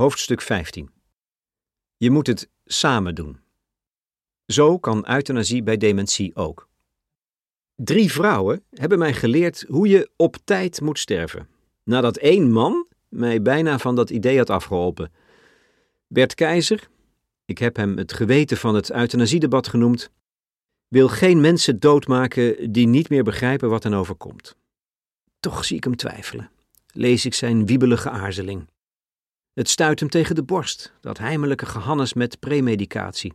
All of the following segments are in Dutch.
Hoofdstuk 15. Je moet het samen doen. Zo kan euthanasie bij dementie ook. Drie vrouwen hebben mij geleerd hoe je op tijd moet sterven. Nadat één man mij bijna van dat idee had afgeholpen. Bert Keizer, ik heb hem het geweten van het euthanasiedebat genoemd, wil geen mensen doodmaken die niet meer begrijpen wat hen overkomt. Toch zie ik hem twijfelen. Lees ik zijn wiebelige aarzeling. Het stuit hem tegen de borst, dat heimelijke gehannes met premedicatie.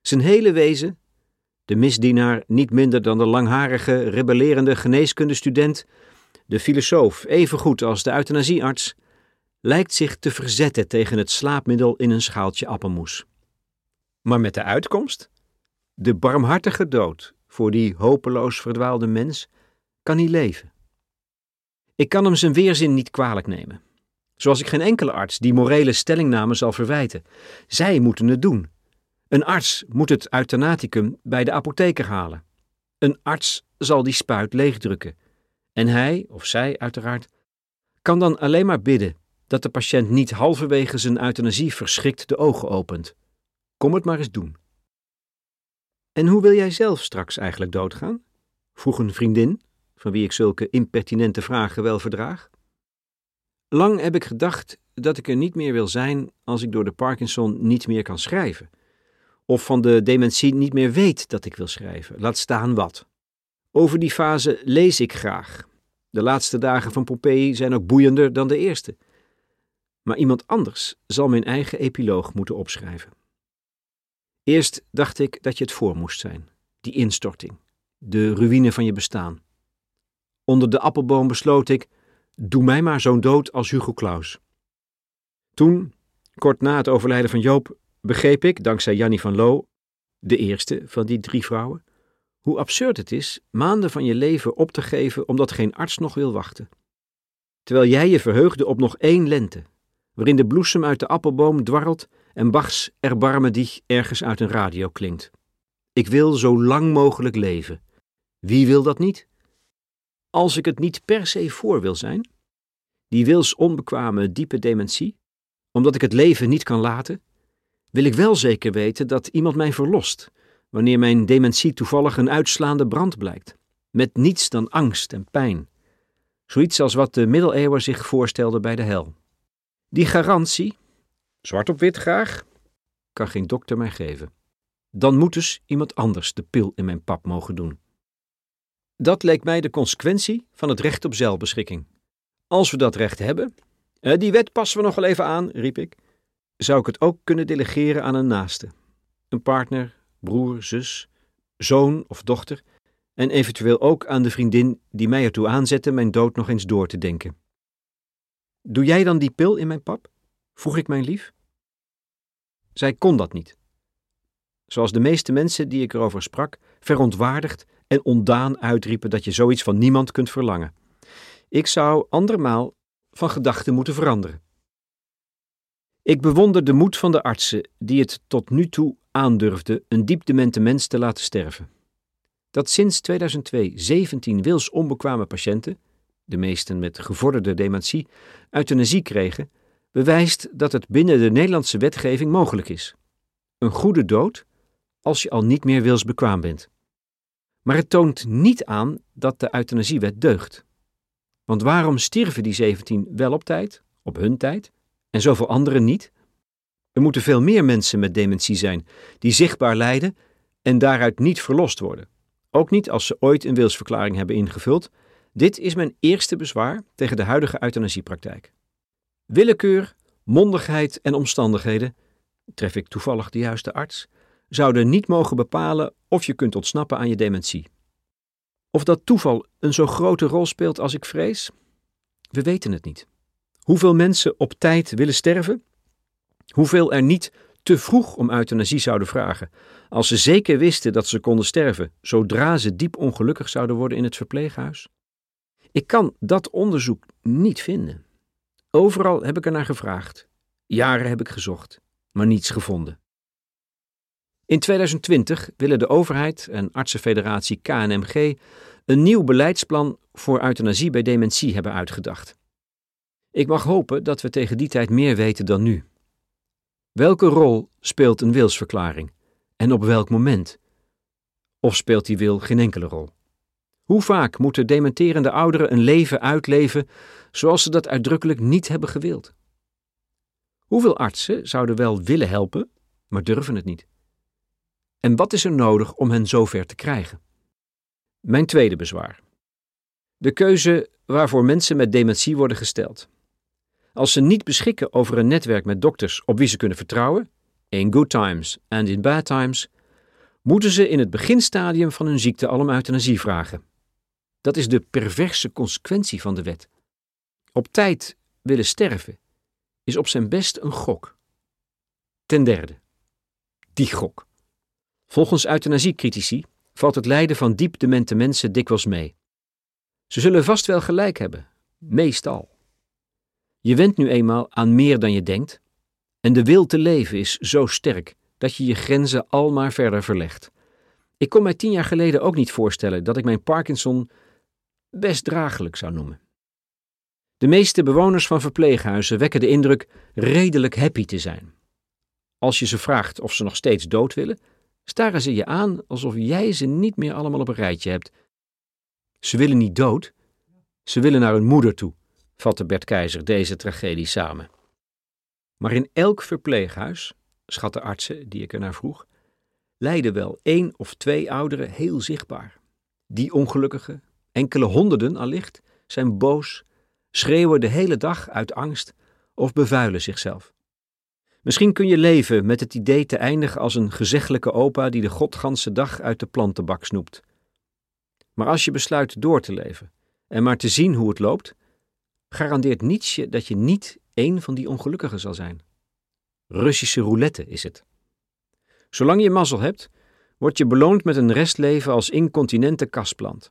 Zijn hele wezen, de misdienaar niet minder dan de langharige, rebellerende geneeskundestudent, de filosoof evengoed als de euthanasiearts, lijkt zich te verzetten tegen het slaapmiddel in een schaaltje appelmoes. Maar met de uitkomst? De barmhartige dood voor die hopeloos verdwaalde mens kan hij leven. Ik kan hem zijn weerzin niet kwalijk nemen. Zoals ik geen enkele arts die morele stellingname zal verwijten. Zij moeten het doen. Een arts moet het euthanaticum bij de apotheker halen. Een arts zal die spuit leegdrukken. En hij, of zij uiteraard, kan dan alleen maar bidden dat de patiënt niet halverwege zijn euthanasie verschrikt de ogen opent. Kom het maar eens doen. En hoe wil jij zelf straks eigenlijk doodgaan? vroeg een vriendin, van wie ik zulke impertinente vragen wel verdraag. Lang heb ik gedacht dat ik er niet meer wil zijn als ik door de Parkinson niet meer kan schrijven. Of van de dementie niet meer weet dat ik wil schrijven, laat staan wat. Over die fase lees ik graag. De laatste dagen van Pompeii zijn ook boeiender dan de eerste. Maar iemand anders zal mijn eigen epiloog moeten opschrijven. Eerst dacht ik dat je het voor moest zijn, die instorting, de ruïne van je bestaan. Onder de appelboom besloot ik Doe mij maar zo'n dood als Hugo Claus. Toen, kort na het overlijden van Joop, begreep ik, dankzij Jannie van Loo, de eerste van die drie vrouwen, hoe absurd het is maanden van je leven op te geven omdat geen arts nog wil wachten. Terwijl jij je verheugde op nog één lente, waarin de bloesem uit de appelboom dwarrelt en Bachs Erbarme dich ergens uit een radio klinkt. Ik wil zo lang mogelijk leven. Wie wil dat niet? als ik het niet per se voor wil zijn, die wils onbekwame diepe dementie, omdat ik het leven niet kan laten, wil ik wel zeker weten dat iemand mij verlost, wanneer mijn dementie toevallig een uitslaande brand blijkt, met niets dan angst en pijn. Zoiets als wat de middeleeuwen zich voorstelden bij de hel. Die garantie, zwart op wit graag, kan geen dokter mij geven. Dan moet dus iemand anders de pil in mijn pap mogen doen. Dat leek mij de consequentie van het recht op zelfbeschikking. Als we dat recht hebben, eh, die wet passen we nog wel even aan, riep ik, zou ik het ook kunnen delegeren aan een naaste. Een partner, broer, zus, zoon of dochter, en eventueel ook aan de vriendin die mij ertoe aanzette mijn dood nog eens door te denken. Doe jij dan die pil in mijn pap? vroeg ik mijn lief. Zij kon dat niet. Zoals de meeste mensen die ik erover sprak, verontwaardigd en ondaan uitriepen dat je zoiets van niemand kunt verlangen. Ik zou andermaal van gedachten moeten veranderen. Ik bewonder de moed van de artsen die het tot nu toe aandurfden een diepdemente mens te laten sterven. Dat sinds 2002 17 wils onbekwame patiënten, de meesten met gevorderde dementie, euthanasie kregen, bewijst dat het binnen de Nederlandse wetgeving mogelijk is. Een goede dood als je al niet meer wilsbekwaam bent. Maar het toont niet aan dat de euthanasiewet deugt. Want waarom stierven die 17 wel op tijd, op hun tijd, en zoveel anderen niet? Er moeten veel meer mensen met dementie zijn die zichtbaar lijden en daaruit niet verlost worden. Ook niet als ze ooit een wilsverklaring hebben ingevuld. Dit is mijn eerste bezwaar tegen de huidige euthanasiepraktijk. Willekeur, mondigheid en omstandigheden, tref ik toevallig de juiste arts, zouden niet mogen bepalen of je kunt ontsnappen aan je dementie. Of dat toeval een zo grote rol speelt als ik vrees? We weten het niet. Hoeveel mensen op tijd willen sterven? Hoeveel er niet te vroeg om euthanasie zouden vragen, als ze zeker wisten dat ze konden sterven, zodra ze diep ongelukkig zouden worden in het verpleeghuis? Ik kan dat onderzoek niet vinden. Overal heb ik er naar gevraagd. Jaren heb ik gezocht, maar niets gevonden. In 2020 willen de overheid en artsenfederatie KNMG een nieuw beleidsplan voor euthanasie bij dementie hebben uitgedacht. Ik mag hopen dat we tegen die tijd meer weten dan nu Welke rol speelt een wilsverklaring en op welk moment? Of speelt die wil geen enkele rol? Hoe vaak moeten dementerende ouderen een leven uitleven zoals ze dat uitdrukkelijk niet hebben gewild? Hoeveel artsen zouden wel willen helpen, maar durven het niet? En wat is er nodig om hen zover te krijgen? Mijn tweede bezwaar. De keuze waarvoor mensen met dementie worden gesteld. Als ze niet beschikken over een netwerk met dokters op wie ze kunnen vertrouwen, in good times and in bad times, moeten ze in het beginstadium van hun ziekte al om euthanasie vragen. Dat is de perverse consequentie van de wet. Op tijd willen sterven is op zijn best een gok. Ten derde, die gok. Volgens euthanasiecritici valt het lijden van diep demente mensen dikwijls mee. Ze zullen vast wel gelijk hebben, meestal. Je went nu eenmaal aan meer dan je denkt, en de wil te leven is zo sterk dat je je grenzen al maar verder verlegt. Ik kon mij tien jaar geleden ook niet voorstellen dat ik mijn Parkinson best draaglijk zou noemen. De meeste bewoners van verpleeghuizen wekken de indruk redelijk happy te zijn. Als je ze vraagt of ze nog steeds dood willen, staren ze je aan alsof jij ze niet meer allemaal op een rijtje hebt. Ze willen niet dood, ze willen naar hun moeder toe, vatte Bert Keizer deze tragedie samen. Maar in elk verpleeghuis, schatten artsen die ik er naar vroeg, lijden wel één of twee ouderen heel zichtbaar. Die ongelukkigen, enkele honderden allicht, zijn boos, schreeuwen de hele dag uit angst of bevuilen zichzelf. Misschien kun je leven met het idee te eindigen als een gezeggelijke opa die de godganse dag uit de plantenbak snoept. Maar als je besluit door te leven en maar te zien hoe het loopt, garandeert Nietzsche dat je niet één van die ongelukkigen zal zijn. Russische roulette is het. Zolang je mazzel hebt, word je beloond met een restleven als incontinente kasplant.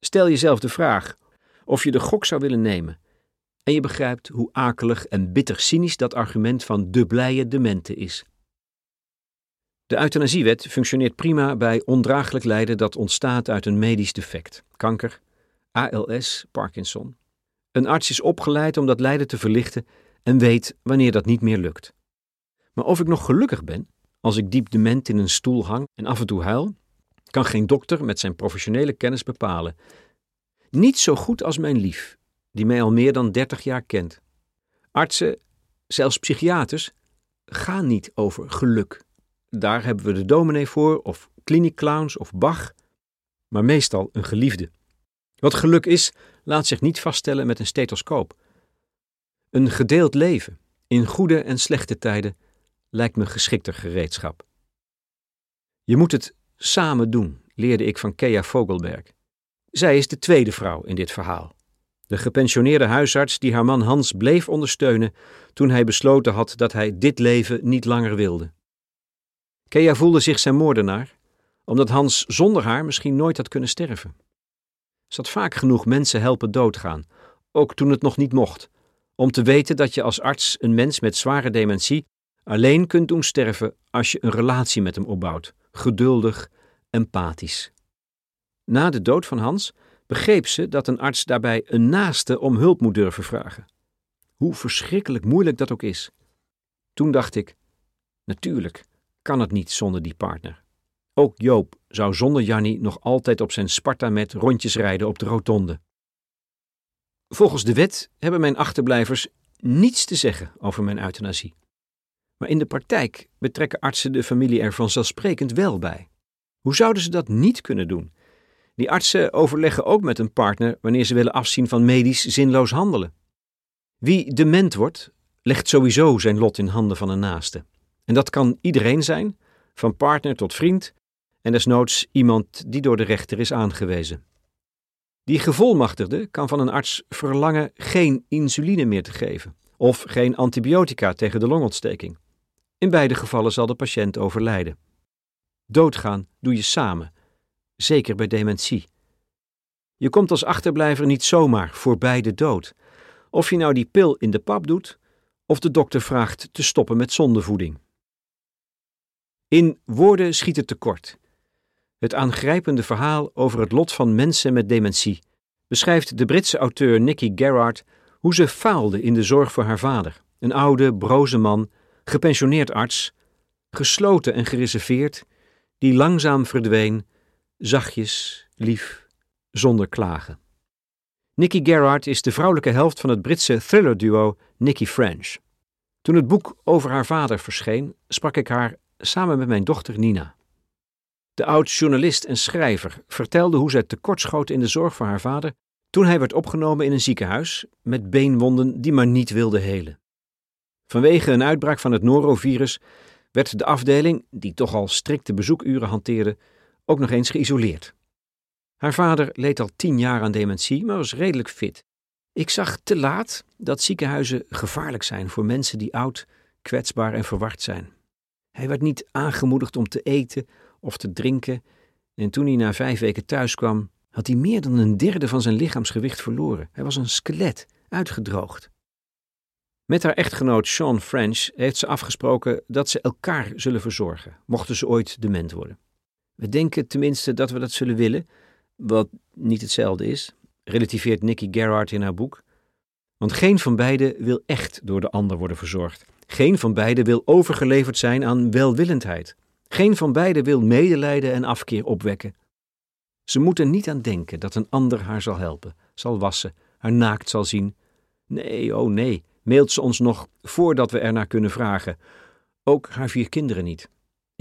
Stel jezelf de vraag of je de gok zou willen nemen en je begrijpt hoe akelig en bitter cynisch dat argument van de blije demente is. De euthanasiewet functioneert prima bij ondraaglijk lijden dat ontstaat uit een medisch defect, kanker, ALS, Parkinson. Een arts is opgeleid om dat lijden te verlichten en weet wanneer dat niet meer lukt. Maar of ik nog gelukkig ben, als ik diep dement in een stoel hang en af en toe huil, kan geen dokter met zijn professionele kennis bepalen. Niet zo goed als mijn lief, die mij al meer dan dertig jaar kent. Artsen, zelfs psychiaters, gaan niet over geluk. Daar hebben we de dominee voor, of kliniekclowns of Bach, maar meestal een geliefde. Wat geluk is, laat zich niet vaststellen met een stethoscoop. Een gedeeld leven, in goede en slechte tijden, lijkt me geschikter gereedschap. Je moet het samen doen, leerde ik van Kea Vogelberg. Zij is de tweede vrouw in dit verhaal. De gepensioneerde huisarts die haar man Hans bleef ondersteunen toen hij besloten had dat hij dit leven niet langer wilde. Kea voelde zich zijn moordenaar, omdat Hans zonder haar misschien nooit had kunnen sterven. Ze had vaak genoeg mensen helpen doodgaan, ook toen het nog niet mocht, om te weten dat je als arts een mens met zware dementie alleen kunt doen sterven als je een relatie met hem opbouwt, geduldig, empathisch. Na de dood van Hans begreep ze dat een arts daarbij een naaste om hulp moet durven vragen. Hoe verschrikkelijk moeilijk dat ook is. Toen dacht ik: natuurlijk kan het niet zonder die partner. Ook Joop zou zonder Jannie nog altijd op zijn Sparta met rondjes rijden op de rotonde. Volgens de wet hebben mijn achterblijvers niets te zeggen over mijn euthanasie. Maar in de praktijk betrekken artsen de familie er vanzelfsprekend wel bij. Hoe zouden ze dat niet kunnen doen? Die artsen overleggen ook met een partner wanneer ze willen afzien van medisch zinloos handelen. Wie dement wordt, legt sowieso zijn lot in handen van een naaste. En dat kan iedereen zijn, van partner tot vriend, en desnoods iemand die door de rechter is aangewezen. Die gevolmachtigde kan van een arts verlangen geen insuline meer te geven of geen antibiotica tegen de longontsteking. In beide gevallen zal de patiënt overlijden. Doodgaan doe je samen, zeker bij dementie. Je komt als achterblijver niet zomaar voorbij de dood. Of je nou die pil in de pap doet, of de dokter vraagt te stoppen met zondevoeding. In woorden schiet het tekort. Het aangrijpende verhaal over het lot van mensen met dementie beschrijft de Britse auteur Nicky Gerrard hoe ze faalde in de zorg voor haar vader, een oude, broze man gepensioneerd arts, gesloten en gereserveerd, die langzaam verdween, zachtjes, lief, zonder klagen. Nicky Gerard is de vrouwelijke helft van het Britse thrillerduo Nicky French. Toen het boek over haar vader verscheen, sprak ik haar samen met mijn dochter Nina. De oud-journalist en schrijver vertelde hoe zij tekortschoot in de zorg voor haar vader toen hij werd opgenomen in een ziekenhuis met beenwonden die maar niet wilden helen. Vanwege een uitbraak van het norovirus werd de afdeling, die toch al strikte bezoekuren hanteerde, ook nog eens geïsoleerd. Haar vader leed al tien jaar aan dementie, maar was redelijk fit. Ik zag te laat dat ziekenhuizen gevaarlijk zijn voor mensen die oud, kwetsbaar en verward zijn. Hij werd niet aangemoedigd om te eten of te drinken, en toen hij na vijf weken thuis kwam, had hij meer dan een derde van zijn lichaamsgewicht verloren. Hij was een skelet, uitgedroogd. Met haar echtgenoot Sean French heeft ze afgesproken dat ze elkaar zullen verzorgen, mochten ze ooit dement worden. We denken tenminste dat we dat zullen willen, wat niet hetzelfde is, relativeert Nicky Gerhardt in haar boek. Want geen van beiden wil echt door de ander worden verzorgd. Geen van beiden wil overgeleverd zijn aan welwillendheid. Geen van beiden wil medelijden en afkeer opwekken. Ze moeten niet aan denken dat een ander haar zal helpen, zal wassen, haar naakt zal zien. Nee, oh nee, mailt ze ons nog voordat we ernaar kunnen vragen. Ook haar vier kinderen niet.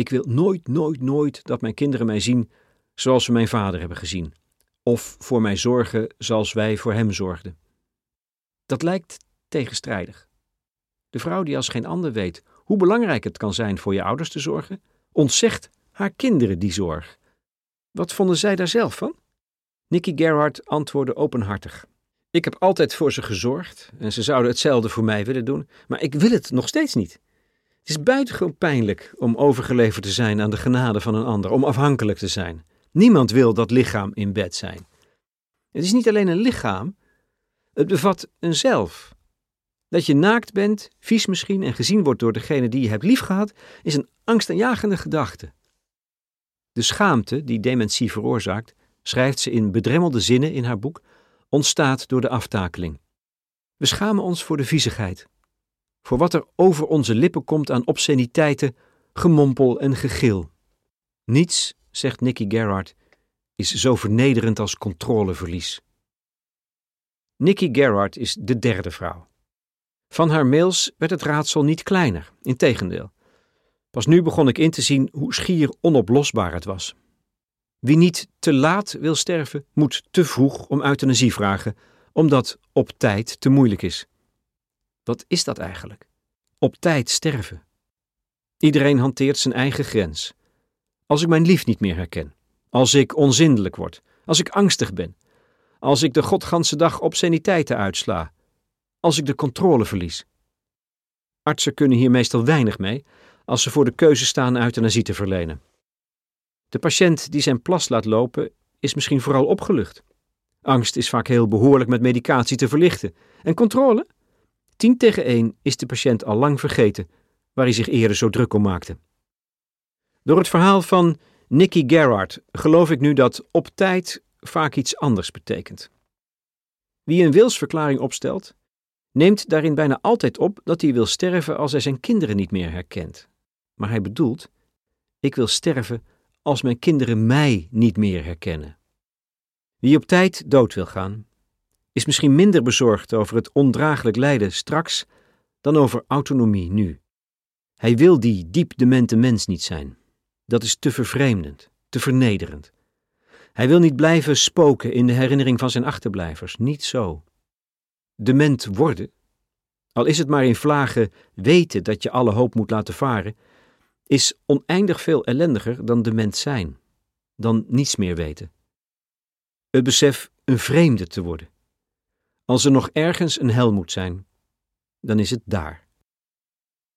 Ik wil nooit, nooit, nooit dat mijn kinderen mij zien zoals ze mijn vader hebben gezien, of voor mij zorgen zoals wij voor hem zorgden. Dat lijkt tegenstrijdig. De vrouw die als geen ander weet hoe belangrijk het kan zijn voor je ouders te zorgen, ontzegt haar kinderen die zorg. Wat vonden zij daar zelf van? Nicky Gerhardt antwoordde openhartig. Ik heb altijd voor ze gezorgd en ze zouden hetzelfde voor mij willen doen, maar ik wil het nog steeds niet. Het is buitengewoon pijnlijk om overgeleverd te zijn aan de genade van een ander, om afhankelijk te zijn. Niemand wil dat lichaam in bed zijn. Het is niet alleen een lichaam, het bevat een zelf. Dat je naakt bent, vies misschien en gezien wordt door degene die je hebt liefgehad, is een angstaanjagende gedachte. De schaamte die dementie veroorzaakt, schrijft ze in bedremmelde zinnen in haar boek, ontstaat door de aftakeling. We schamen ons voor de viezigheid, voor wat er over onze lippen komt aan obsceniteiten, gemompel en gegil. Niets, zegt Nicky Gerhardt, is zo vernederend als controleverlies. Nicky Gerhardt is de derde vrouw. Van haar mails werd het raadsel niet kleiner, integendeel. Pas nu begon ik in te zien hoe schier onoplosbaar het was. Wie niet te laat wil sterven, moet te vroeg om euthanasie vragen, omdat op tijd te moeilijk is. Wat is dat eigenlijk? Op tijd sterven. Iedereen hanteert zijn eigen grens. Als ik mijn lief niet meer herken, als ik onzindelijk word, als ik angstig ben, als ik de godganse dag obsceniteiten uitsla, als ik de controle verlies. Artsen kunnen hier meestal weinig mee als ze voor de keuze staan euthanasie te verlenen. De patiënt die zijn plas laat lopen is misschien vooral opgelucht. Angst is vaak heel behoorlijk met medicatie te verlichten. En controle? Tien tegen één is de patiënt al lang vergeten waar hij zich eerder zo druk om maakte. Door het verhaal van Nicky Gerhardt geloof ik nu dat op tijd vaak iets anders betekent. Wie een wilsverklaring opstelt, neemt daarin bijna altijd op dat hij wil sterven als hij zijn kinderen niet meer herkent. Maar hij bedoelt: ik wil sterven als mijn kinderen mij niet meer herkennen. Wie op tijd dood wil gaan, is misschien minder bezorgd over het ondraaglijk lijden straks dan over autonomie nu. Hij wil die diep demente mens niet zijn. Dat is te vervreemdend, te vernederend. Hij wil niet blijven spoken in de herinnering van zijn achterblijvers, niet zo. Dement worden, al is het maar in vlagen weten dat je alle hoop moet laten varen, is oneindig veel ellendiger dan dement zijn, dan niets meer weten. Het besef een vreemde te worden. Als er nog ergens een hel moet zijn, dan is het daar.